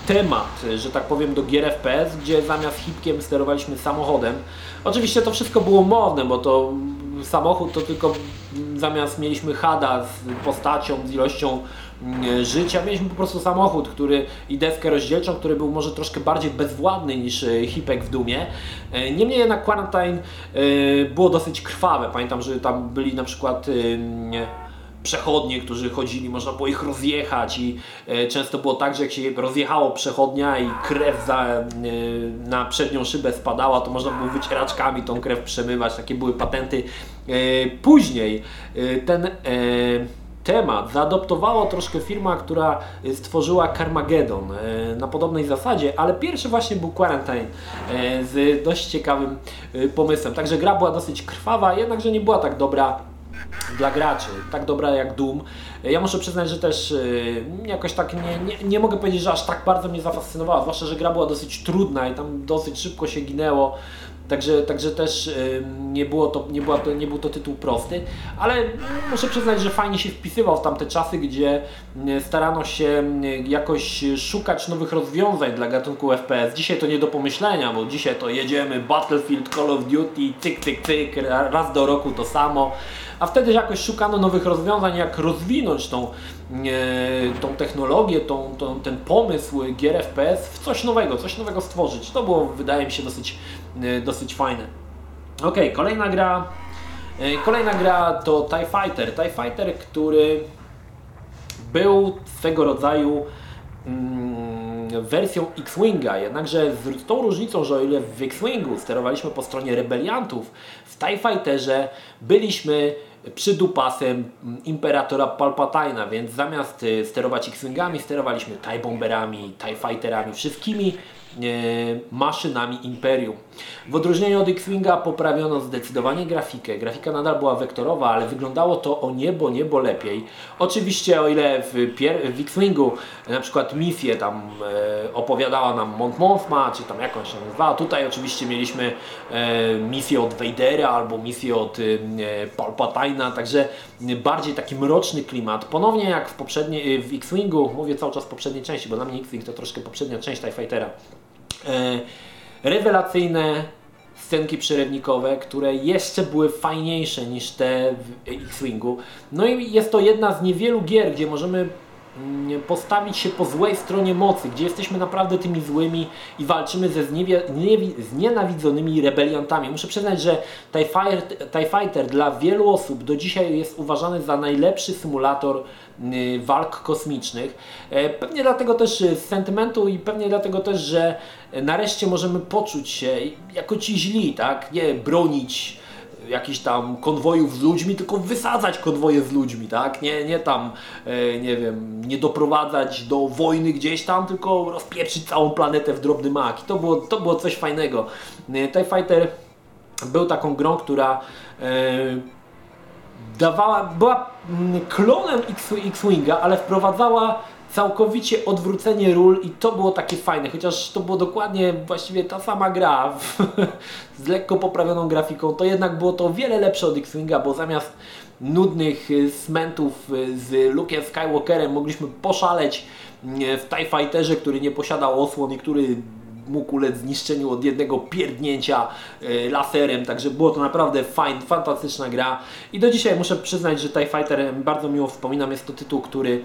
temat, że tak powiem, do gier FPS, gdzie zamiast hipkiem sterowaliśmy samochodem. Oczywiście to wszystko było modne, bo to samochód to tylko zamiast mieliśmy hada z postacią, z ilością mm, życia, mieliśmy po prostu samochód, który i deskę rozdzielczą, który był może troszkę bardziej bezwładny niż e, hipek w Dumie. E, niemniej jednak Quarantine e, było dosyć krwawe. Pamiętam, że tam byli na przykład przechodnie, którzy chodzili, można było ich rozjechać i e, często było tak, że jak się rozjechało przechodnia i krew za, e, na przednią szybę spadała, to można było wycieraczkami tą krew przemywać, takie były patenty. E, później ten temat zaadoptowała troszkę firma, która stworzyła Carmageddon na podobnej zasadzie, ale pierwszy właśnie był Quarantine z dość ciekawym pomysłem. Także gra była dosyć krwawa, jednakże nie była tak dobra dla graczy, tak dobra jak Doom. Ja muszę przyznać, że też yy, jakoś tak nie, nie, nie mogę powiedzieć, że aż tak bardzo mnie zafascynowała, zwłaszcza, że gra była dosyć trudna i tam dosyć szybko się ginęło. Także, także też yy, nie, było to, nie, była to, nie był to tytuł prosty, ale muszę przyznać, że fajnie się wpisywał w tamte czasy, gdzie yy, starano się jakoś szukać nowych rozwiązań dla gatunku FPS. Dzisiaj to nie do pomyślenia, bo dzisiaj to jedziemy Battlefield, Call of Duty, cyk, cyk, cyk, raz do roku to samo a wtedy jakoś szukano nowych rozwiązań, jak rozwinąć tą, tą technologię, tą, tą, ten pomysł gier FPS w coś nowego, coś nowego stworzyć. To było, wydaje mi się, dosyć, dosyć fajne. Ok, kolejna gra. E, kolejna gra to TIE Fighter. TIE Fighter, który był swego rodzaju mm, wersją X-Winga, jednakże z tą różnicą, że o ile w X-Wingu sterowaliśmy po stronie rebeliantów, w TIE Fighterze byliśmy przydupasem Imperatora Palpatine'a, więc zamiast y, sterować X-Wingami, sterowaliśmy TIE Bomberami, TIE Fighterami, wszystkimi maszynami Imperium. W odróżnieniu od X-Winga poprawiono zdecydowanie grafikę. Grafika nadal była wektorowa, ale wyglądało to o niebo, niebo lepiej. Oczywiście o ile w, w X-Wingu na przykład misję tam e, opowiadała nam Mont Mothma, czy tam jakąś się nazywała, tutaj oczywiście mieliśmy e, misję od Vadera albo misję od e, Palpatina, także bardziej taki mroczny klimat. Ponownie jak w poprzedniej, w X-Wingu, mówię cały czas poprzedniej części, bo dla mnie X-Wing to troszkę poprzednia część TIE Fightera. E, rewelacyjne scenki przerywnikowe, które jeszcze były fajniejsze niż te w X-Wingu. No i jest to jedna z niewielu gier, gdzie możemy postawić się po złej stronie mocy, gdzie jesteśmy naprawdę tymi złymi i walczymy ze znienawidzonymi rebeliantami. Muszę przyznać, że TIE Fighter, dla wielu osób do dzisiaj jest uważany za najlepszy symulator Y, walk kosmicznych. E, pewnie dlatego też z sentymentu i pewnie dlatego też, że nareszcie możemy poczuć się jako ci źli, tak? Nie bronić jakichś tam konwojów z ludźmi, tylko wysadzać konwoje z ludźmi, tak? Nie, nie tam, e, nie wiem, nie doprowadzać do wojny gdzieś tam, tylko rozpieprzyć całą planetę w drobny mak. I to było, to było coś fajnego. E, TIE Fighter był taką grą, która dawała, była mm, klonem X-Winga, ale wprowadzała całkowicie odwrócenie ról i to było takie fajne, chociaż to było dokładnie właściwie ta sama gra z lekko poprawioną grafiką, to jednak było to wiele lepsze od X-Winga, bo zamiast nudnych y, smentów y, z Luke'em Skywalkerem mogliśmy poszaleć y, w TIE Fighterze, który nie posiadał osłon i który mógł ulec zniszczeniu od jednego pierdnięcia laserem, także było to naprawdę fajn, fantastyczna gra. I do dzisiaj muszę przyznać, że TIE Fighter bardzo miło wspominam, jest to tytuł, który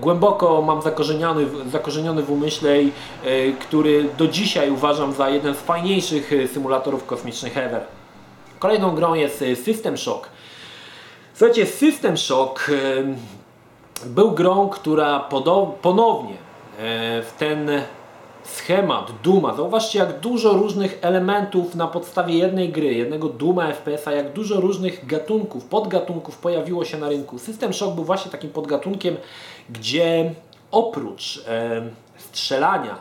głęboko mam zakorzeniony, zakorzeniony w umyśle e, który do dzisiaj uważam za jeden z fajniejszych e, symulatorów kosmicznych ever. Kolejną grą jest e, System Shock. Słuchajcie, System Shock e, był grą, która ponownie w ten schemat Duma. Zauważcie, jak dużo różnych elementów na podstawie jednej gry, jednego Duma FPS-a, jak dużo różnych gatunków, podgatunków pojawiło się na rynku. System Shock był właśnie takim podgatunkiem, gdzie oprócz e, strzelania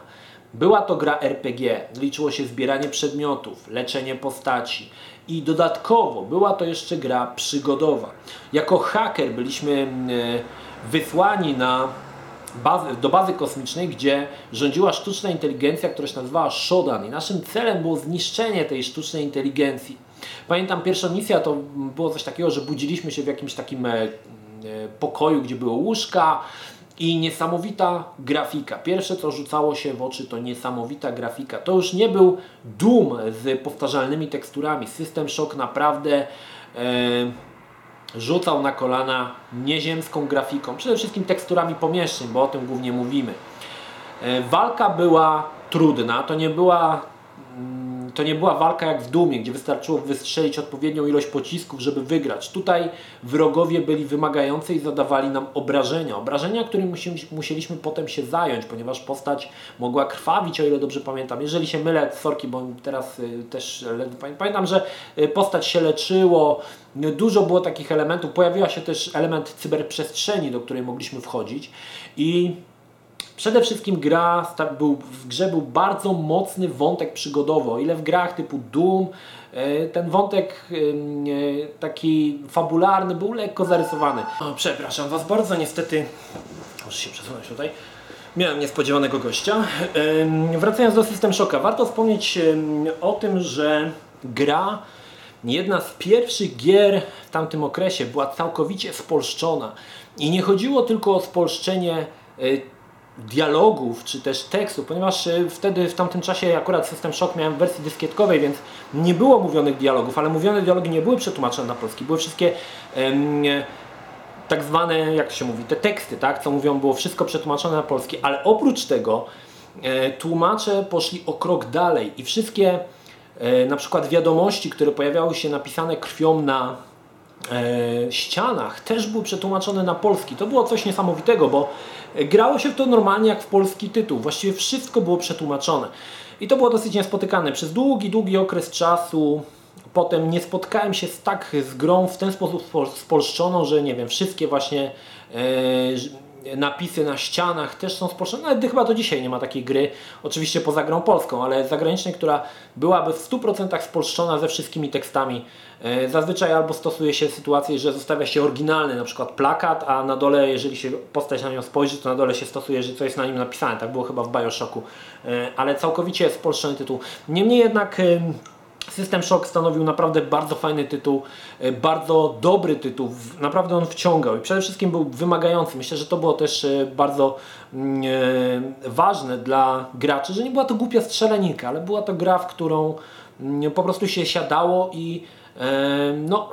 była to gra RPG, liczyło się zbieranie przedmiotów, leczenie postaci i dodatkowo była to jeszcze gra przygodowa. Jako haker byliśmy e, wysłani na bazy, do bazy kosmicznej, gdzie rządziła sztuczna inteligencja, która się nazywała Shodan i naszym celem było zniszczenie tej sztucznej inteligencji. Pamiętam pierwsza misja to było coś takiego, że budziliśmy się w jakimś takim e, e, pokoju, gdzie były łóżka i niesamowita grafika. Pierwsze co rzucało się w oczy to niesamowita grafika. To już nie był Doom z powtarzalnymi teksturami. System Shock naprawdę e, rzucał na kolana nieziemską grafiką, przede wszystkim teksturami pomieszczeń, bo o tym głównie mówimy. E, walka była trudna, to nie była to nie była walka jak w Dumie, gdzie wystarczyło wystrzelić odpowiednią ilość pocisków, żeby wygrać. Tutaj wrogowie byli wymagający i zadawali nam obrażenia. Obrażenia, którymi musieliśmy potem się zająć, ponieważ postać mogła krwawić, o ile dobrze pamiętam. Jeżeli się mylę, sorki, bo teraz y, też pamiętam, że y, postać się leczyło, dużo było takich elementów. Pojawiła się też element cyberprzestrzeni, do której mogliśmy wchodzić i Przede wszystkim gra, był, w grze był bardzo mocny wątek przygodowy. O ile w grach typu Doom e, ten wątek e, taki fabularny był lekko zarysowany. O, przepraszam Was bardzo, niestety muszę się przesunąć tutaj. Miałem niespodziewanego gościa. Wracając do System Shocka, warto wspomnieć o tym, że gra jedna z pierwszych gier w tamtym okresie była całkowicie spolszczona. I nie chodziło tylko o spolszczenie e, dialogów, czy też tekstów, ponieważ e, wtedy w tamtym czasie akurat System Shock miałem w wersji dyskietkowej, więc nie było mówionych dialogów, ale mówione dialogi nie były przetłumaczone na polski, były wszystkie em, tak zwane, jak się mówi, te teksty, tak, co mówią, było wszystko przetłumaczone na polski, ale oprócz tego e, tłumacze poszli o krok dalej i wszystkie e, na przykład wiadomości, które pojawiały się napisane krwią na e, ścianach też były przetłumaczone na polski. To było coś niesamowitego, bo grało się w to normalnie jak w polski tytuł. Właściwie wszystko było przetłumaczone. I to było dosyć niespotykane. Przez długi, długi okres czasu potem nie spotkałem się z tak z grą w ten sposób spolszczoną, że nie wiem, wszystkie właśnie e, napisy na ścianach też są spolszczone, nawet chyba do dzisiaj nie ma takiej gry, oczywiście poza grą polską, ale zagranicznej, która byłaby w 100% spolszczona ze wszystkimi tekstami. E, zazwyczaj albo stosuje się sytuację, że zostawia się oryginalny na przykład plakat, a na dole, jeżeli się postać na nią spojrzy, to na dole się stosuje, że co jest na nim napisane. Tak było chyba w Bioshocku, e, ale całkowicie spolszczony tytuł. Niemniej jednak System Shock stanowił naprawdę bardzo fajny tytuł, e, bardzo dobry tytuł, naprawdę on wciągał i przede wszystkim był wymagający. Myślę, że to było też e, bardzo mm, e, ważne dla graczy, że nie była to głupia strzelaninka, ale była to gra, w którą mm, po prostu się siadało i no,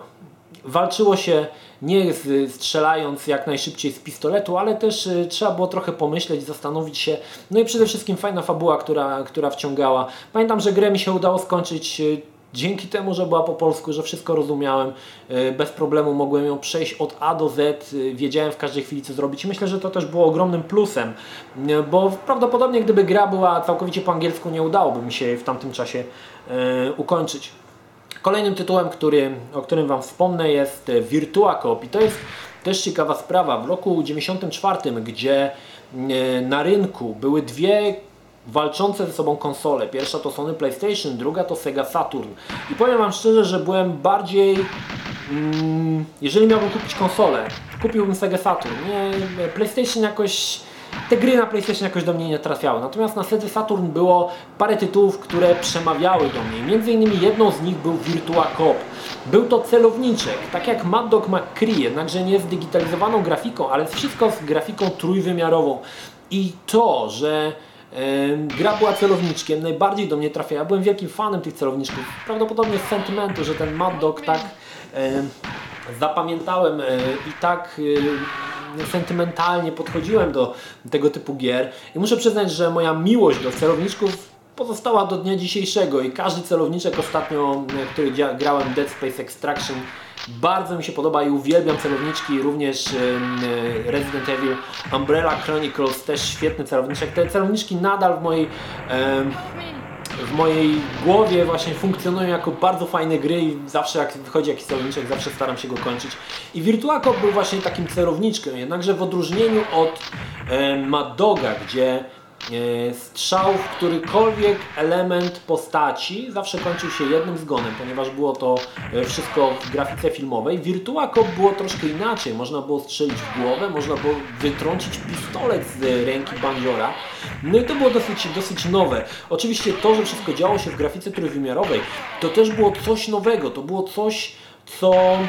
walczyło się nie strzelając jak najszybciej z pistoletu, ale też y, trzeba było trochę pomyśleć, zastanowić się. No i przede wszystkim fajna fabuła, która, która wciągała. Pamiętam, że grę mi się udało skończyć y, dzięki temu, że była po polsku, że wszystko rozumiałem, y, bez problemu mogłem ją przejść od A do Z, wiedziałem w każdej chwili co zrobić. Myślę, że to też było ogromnym plusem, bo prawdopodobnie gdyby gra była całkowicie po angielsku, nie udałoby mi się w tamtym czasie ukończyć. Kolejnym tytułem, który, o którym Wam wspomnę jest Virtua Cop i to jest też ciekawa sprawa. W roku 94, gdzie e, na rynku były dwie walczące ze sobą konsole. Pierwsza to Sony PlayStation, druga to Sega Saturn. I powiem Wam szczerze, że byłem bardziej... Mm, jeżeli miałbym kupić konsolę, kupiłbym Sega Saturn. Nie, PlayStation jakoś te gry na PlayStation jakoś do mnie nie trafiały. Natomiast na Sega Saturn było parę tytułów, które przemawiały do mnie. Między innymi jedną z nich był Virtua Cop. Był to celowniczek, tak jak Mad Dog McCree, jednakże nie z digitalizowaną grafiką, ale wszystko z grafiką trójwymiarową. I to, że gra była celowniczkiem, najbardziej do mnie trafia. Ja byłem wielkim fanem tych celowniczków. Prawdopodobnie z sentymentu, że ten Mad Dog tak zapamiętałem e, i tak sentymentalnie podchodziłem do tego typu gier i muszę przyznać, że moja miłość do celowniczków pozostała do dnia dzisiejszego i każdy celowniczek ostatnio, który grałem Dead Space Extraction bardzo mi się podoba i uwielbiam celowniczki, również Resident Evil Umbrella Chronicles też świetny celowniczek. Te celowniczki nadal w mojej w mojej głowie właśnie funkcjonują jako bardzo fajne gry i zawsze jak wychodzi jakiś celowniczek, zawsze staram się go kończyć. I Virtua Cop był właśnie takim celowniczkiem, jednakże w odróżnieniu od e, Mad Doga, gdzie strzał w którykolwiek element postaci zawsze kończył się jednym zgonem, ponieważ było to e, wszystko w grafice filmowej. Virtua Cop było troszkę inaczej. Można było strzelić w głowę, można było wytrącić pistolet z ręki bandziora. No i to było dosyć, dosyć nowe. Oczywiście to, że wszystko działo się w grafice trójwymiarowej, to też było coś nowego. To było coś, co e,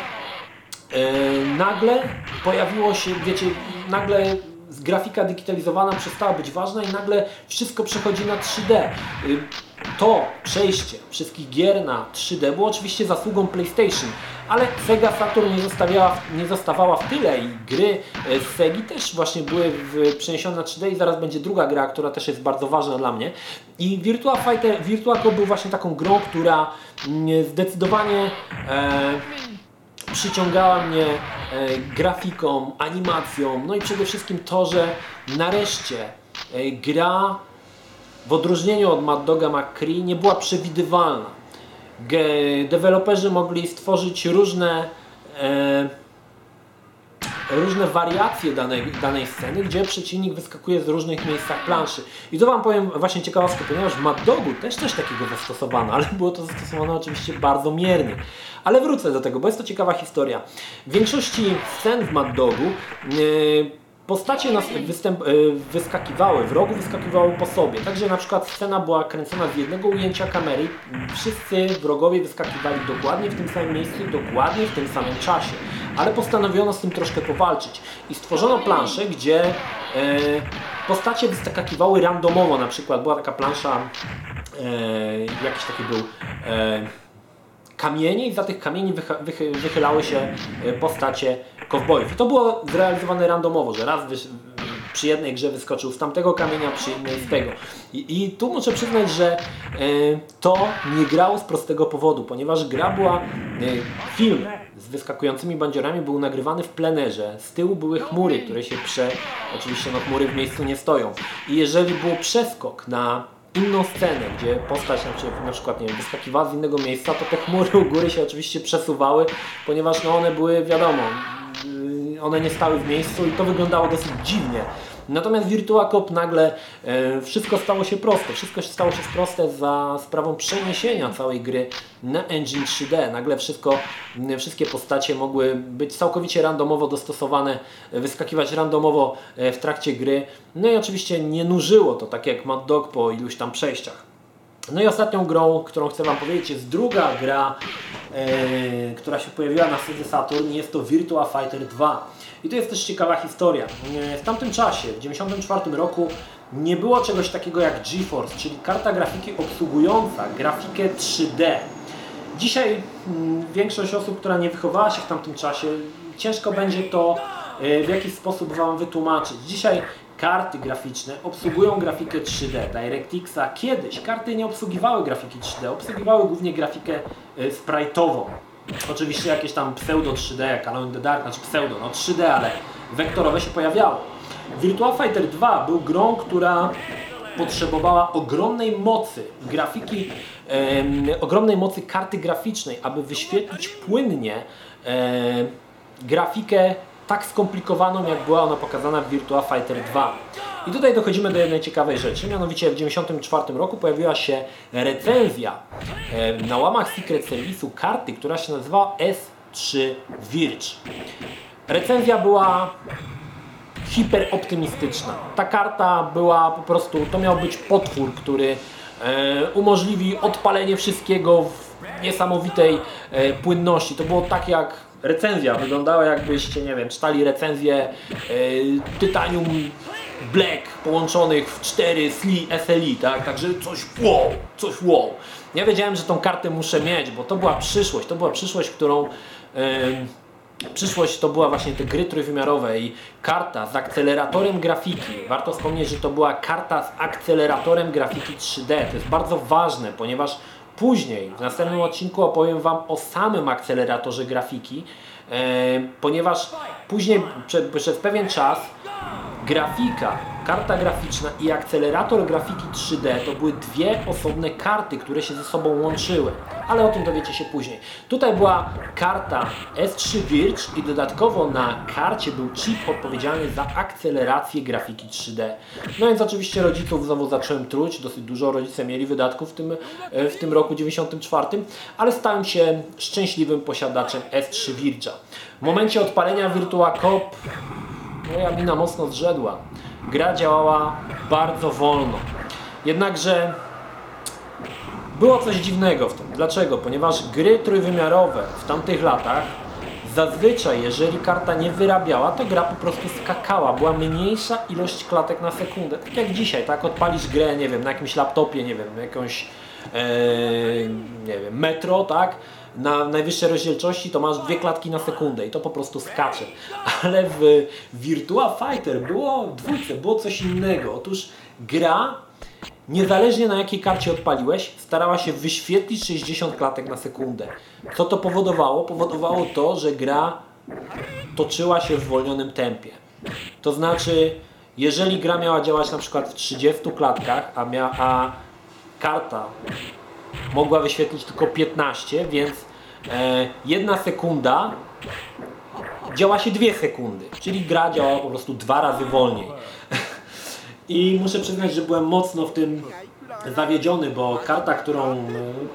nagle pojawiło się, wiecie, nagle grafika digitalizowana przestała być ważna i nagle wszystko przechodzi na 3D. Y, to przejście wszystkich gier na 3D było oczywiście zasługą PlayStation, ale Sega Saturn nie, zostawiała, nie zostawała w tyle i gry y, z Segi też właśnie były przeniesione na 3D i zaraz będzie druga gra, która też jest bardzo ważna dla mnie. I Virtua Fighter, Virtua Cop był właśnie taką grą, która mm, zdecydowanie e, przyciągała mnie e, grafiką, animacją, no i przede wszystkim to, że nareszcie e, gra w odróżnieniu od Mad Doga McCree nie była przewidywalna. deweloperzy mogli stworzyć różne e, różne wariacje danej, danej sceny, gdzie przeciwnik wyskakuje z różnych miejscach planszy. I to Wam powiem właśnie ciekawostkę, ponieważ w Mad Dogu też coś takiego zastosowano, ale było to zastosowane oczywiście bardzo miernie. Ale wrócę do tego, bo jest to ciekawa historia. W większości scen w Mad Dogu yy, Postacie nas występ, e, wyskakiwały, wrogu wyskakiwały po sobie. Także na przykład scena była kręcona z jednego ujęcia kamery. Wszyscy wrogowie wyskakiwali dokładnie w tym samym miejscu, dokładnie w tym samym czasie. Ale postanowiono z tym troszkę powalczyć. I stworzono planszę, gdzie e, postacie wyskakiwały randomowo. Na przykład była taka plansza, e, jakiś taki był... E, kamienie i za tych kamieni wychylały się e, postacie kowbojów. I to było zrealizowane randomowo, że raz przy jednej grze wyskoczył z tamtego kamienia, przy innej z tego. I, i tu muszę przyznać, że e, to nie grało z prostego powodu, ponieważ gra była, e, film z wyskakującymi bandziorami był nagrywany w plenerze. Z tyłu były chmury, które się prze... Oczywiście no chmury w miejscu nie stoją. I jeżeli był przeskok na inną scenę, gdzie postać na przykład nie wiem, wyskakiwała z innego miejsca, to te chmury u góry się oczywiście przesuwały, ponieważ no one były, wiadomo, one nie stały w miejscu i to wyglądało dosyć dziwnie. Natomiast Virtua Cop nagle e, wszystko stało się proste. Wszystko stało się proste za sprawą przeniesienia całej gry na engine 3D. Nagle wszystko, wszystkie postacie mogły być całkowicie randomowo dostosowane, wyskakiwać randomowo e, w trakcie gry. No i oczywiście nie nużyło to, tak jak Mad Dog po iluś tam przejściach. No i ostatnią grą, którą chcę Wam powiedzieć, jest druga gra, e, która się pojawiła na Sega Saturn. Jest to Virtua Fighter 2. I to jest też ciekawa historia. E, w tamtym czasie, w 1994 roku, nie było czegoś takiego jak GeForce, czyli karta grafiki obsługująca grafikę 3D. Dzisiaj m, większość osób, która nie wychowała się w tamtym czasie, ciężko będzie to e, w jakiś sposób Wam wytłumaczyć. Dzisiaj karty graficzne obsługują grafikę 3D. DirectXa kiedyś karty nie obsługiwały grafiki 3D, obsługiwały głównie grafikę y, sprite'ową. Oczywiście jakieś tam pseudo 3D, jak Alone in the Dark, znaczy pseudo, no 3D, ale wektorowe się pojawiało. Virtua Fighter 2 był grą, która potrzebowała ogromnej mocy grafiki, e, ogromnej mocy karty graficznej, aby wyświetlić płynnie e, grafikę tak skomplikowaną, jak była ona pokazana w Virtua Fighter 2. I tutaj dochodzimy do jednej ciekawej rzeczy, mianowicie w 1994 roku pojawiła się recenzja na łamach Secret Service'u karty, która się nazywa S3 Virge. Recenzja była hiperoptymistyczna. Ta karta była po prostu, to miał być potwór, który e, umożliwi odpalenie wszystkiego w niesamowitej e, płynności. To było tak jak recenzja wyglądała jakbyście, nie wiem, czytali recenzję yy, Titanium Black połączonych w 4 SLI, SLI, tak? Także coś wow, coś wow. Ja wiedziałem, że tą kartę muszę mieć, bo to była przyszłość, to była przyszłość, którą przyszłość to była właśnie te gry trójwymiarowe i karta z akceleratorem grafiki. Warto wspomnieć, że to była karta z akceleratorem grafiki 3D. To jest bardzo ważne, ponieważ Później, w następnym odcinku opowiem Wam o samym akceleratorze grafiki, e, ponieważ później, przez pewien czas, grafika Karta graficzna i akcelerator grafiki 3D to były dwie osobne karty, które się ze sobą łączyły, ale o tym dowiecie się później. Tutaj była karta S3 Virge i dodatkowo na karcie był chip odpowiedzialny za akcelerację grafiki 3D. No więc oczywiście rodziców znowu zacząłem truć, dosyć dużo rodzice mieli wydatków w tym, e, w tym roku 94, ale stałem się szczęśliwym posiadaczem S3 Virge'a. W momencie odpalenia Virtua Cop moja mina mocno zrzedła gra działała bardzo wolno. Jednakże było coś dziwnego w tym. Dlaczego? Ponieważ gry trójwymiarowe w tamtych latach zazwyczaj, jeżeli karta nie wyrabiała, to gra po prostu skakała. Była mniejsza ilość klatek na sekundę. Tak jak dzisiaj, tak? Odpalisz grę, nie wiem, na jakimś laptopie, nie wiem, jakąś, ee, nie wiem, metro, tak? Na najwyższej rozdzielczości to masz dwie klatki na sekundę i to po prostu skacze. Ale w Virtua Fighter było dwójce, było coś innego. Otóż gra, niezależnie na jakiej karcie odpaliłeś, starała się wyświetlić 60 klatek na sekundę. Co to powodowało? Powodowało to, że gra toczyła się w zwolnionym tempie. To znaczy, jeżeli gra miała działać na przykład w 30 klatkach, a, mia, a karta mogła wyświetlić tylko 15, więc e, jedna sekunda działa się dwie sekundy, czyli gra działa po prostu dwa razy wolniej. I muszę przyznać, że byłem mocno w tym zawiedziony, bo karta, którą e,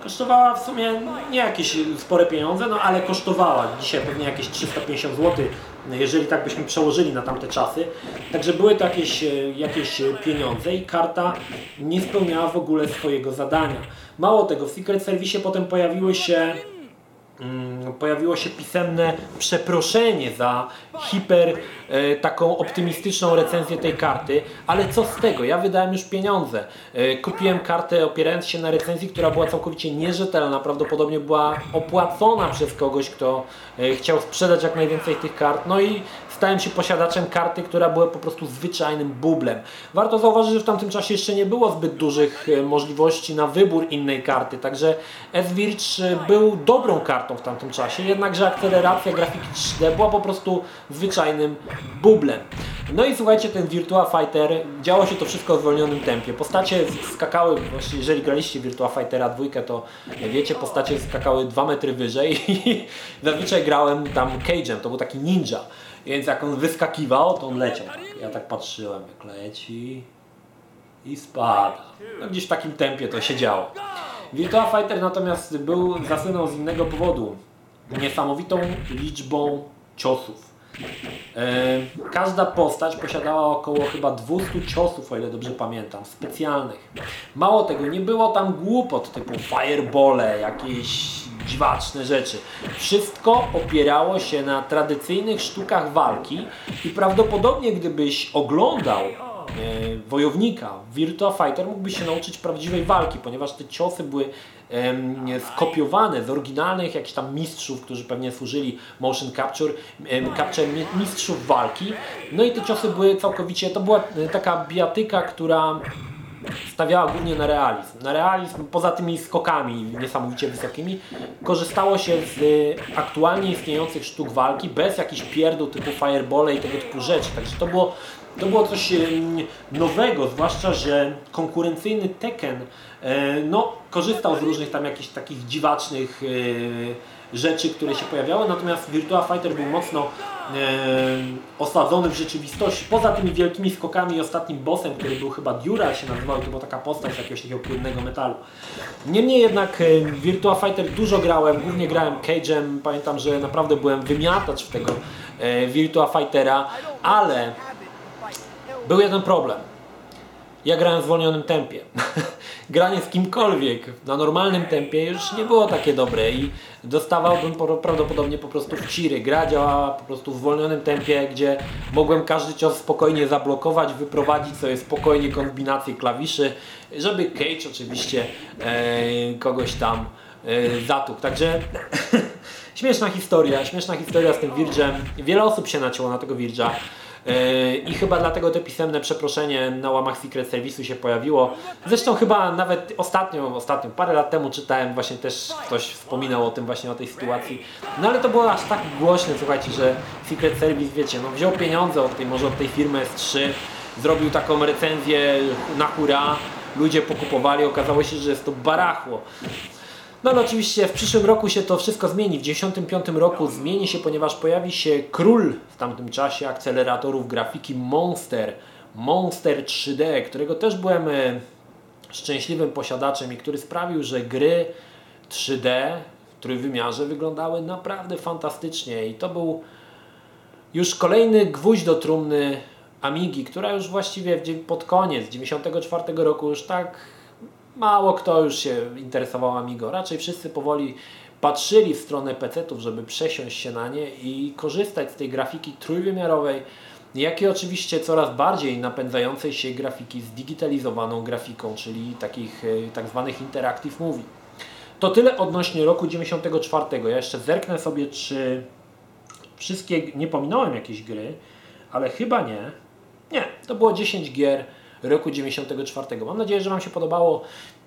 kosztowała w sumie nie jakieś spore pieniądze, no ale kosztowała dzisiaj pewnie jakieś 350 zł, jeżeli tak byśmy przełożyli na tamte czasy. Także były to jakieś, e, jakieś pieniądze i karta nie spełniała w ogóle swojego zadania. Mało tego, w Secret Service potem pojawiły się pojawiło się pisemne przeproszenie za hiper e, taką optymistyczną recenzję tej karty, ale co z tego? Ja wydałem już pieniądze. E, kupiłem kartę opierając się na recenzji, która była całkowicie nierzetelna, prawdopodobnie była opłacona przez kogoś, kto e, chciał sprzedać jak najwięcej tych kart. No i stałem się posiadaczem karty, która była po prostu zwyczajnym bublem. Warto zauważyć, że w tamtym czasie jeszcze nie było zbyt dużych e, możliwości na wybór innej karty, także S-Virge e, był dobrą kartą w tamtym czasie, jednakże akceleracja grafiki 3D była po prostu zwyczajnym bublem. No i słuchajcie, ten Virtua Fighter, działo się to wszystko w zwolnionym tempie. Postacie skakały, właśnie jeżeli graliście Virtua Fightera dwójkę, to wiecie, postacie skakały dwa metry wyżej i zazwyczaj grałem tam Cage'em, to był taki ninja. Więc jak on wyskakiwał, to on leciał. Ja tak patrzyłem, jak leci i spada. No gdzieś w takim tempie to się działo. Virtua Fighter natomiast był, zasłynął z innego powodu. Niesamowitą liczbą ciosów. E, każda postać posiadała około chyba 200 ciosów, o ile dobrze pamiętam, specjalnych. Mało tego, nie było tam głupot typu firebole, jakieś dziwaczne rzeczy. Wszystko opierało się na tradycyjnych sztukach walki i prawdopodobnie gdybyś oglądał E, wojownika Virtua Fighter mógłby się nauczyć prawdziwej walki, ponieważ te ciosy były skopiowane z oryginalnych jakichś tam mistrzów, którzy pewnie służyli motion capture, capture mistrzów walki. No i te ciosy były całkowicie, to była e, taka biatyka, która stawiała głównie na realizm. Na realizm, poza tymi skokami niesamowicie wysokimi, korzystało się z e, aktualnie istniejących sztuk walki bez jakichś pierdół typu fireball i tego typu rzeczy. Także to było to było coś nowego, zwłaszcza, że konkurencyjny Tekken e, no, korzystał z różnych tam jakichś takich dziwacznych rzeczy, które się pojawiały, natomiast Virtua Fighter był mocno e, osadzony w rzeczywistości. Poza tymi wielkimi skokami i ostatnim bossem, który był chyba Dural się nazywał, to była taka postać jakiegoś takiego płynnego metalu. Niemniej jednak Virtua Fighter dużo grałem, głównie grałem Cage'em, pamiętam, że naprawdę byłem wymiatacz w tego Virtua Fightera, ale był jeden problem. Ja grałem w zwolnionym tempie. Granie z kimkolwiek na normalnym tempie już nie było takie dobre i dostawałbym prawdopodobnie po prostu w ciry. Gra działała po prostu w zwolnionym tempie, gdzie mogłem każdy cios spokojnie zablokować, wyprowadzić sobie spokojnie kombinację klawiszy, żeby Cage oczywiście e, kogoś tam e, zatukł. Także śmieszna historia, śmieszna historia z tym Virgem. Wiele osób się nacięło na tego Virga. E, I chyba dlatego to pisemne przeproszenie na łamach Secret Service'u się pojawiło. Zresztą chyba nawet ostatnio, ostatnio, parę lat temu czytałem, właśnie też ktoś wspominał o tym właśnie, o tej sytuacji. No ale to było aż tak głośne, słuchajcie, że Secret Service, wiecie, no wziął pieniądze od tej, może od tej firmy S3, zrobił taką recenzję na hura, ludzie pokupowali, okazało się, że jest to barachło. No ale oczywiście w przyszłym roku się to wszystko zmieni. W 1995 roku zmieni się, ponieważ pojawi się król w tamtym czasie akceleratorów grafiki Monster. Monster 3D, którego też byłem e, szczęśliwym posiadaczem i który sprawił, że gry 3D w trójwymiarze wyglądały naprawdę fantastycznie i to był już kolejny gwóźdź do trumny Amigi, która już właściwie pod koniec 1994 roku już tak mało kto już się interesował Amigo. Raczej wszyscy powoli patrzyli w stronę PC-ów, żeby przesiąść się na nie i korzystać z tej grafiki trójwymiarowej, jak i oczywiście coraz bardziej napędzającej się grafiki zdigitalizowaną grafiką, czyli takich e, tak zwanych interactive movie. To tyle odnośnie roku 94. Ja jeszcze zerknę sobie, czy wszystkie, nie pominąłem jakieś gry, ale chyba nie. Nie, to było 10 gier roku 94. Mam nadzieję, że Wam się podobało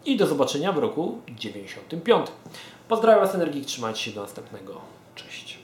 i do zobaczenia w roku 95. Pozdrawiam Was Energii, trzymajcie się do następnego. Cześć.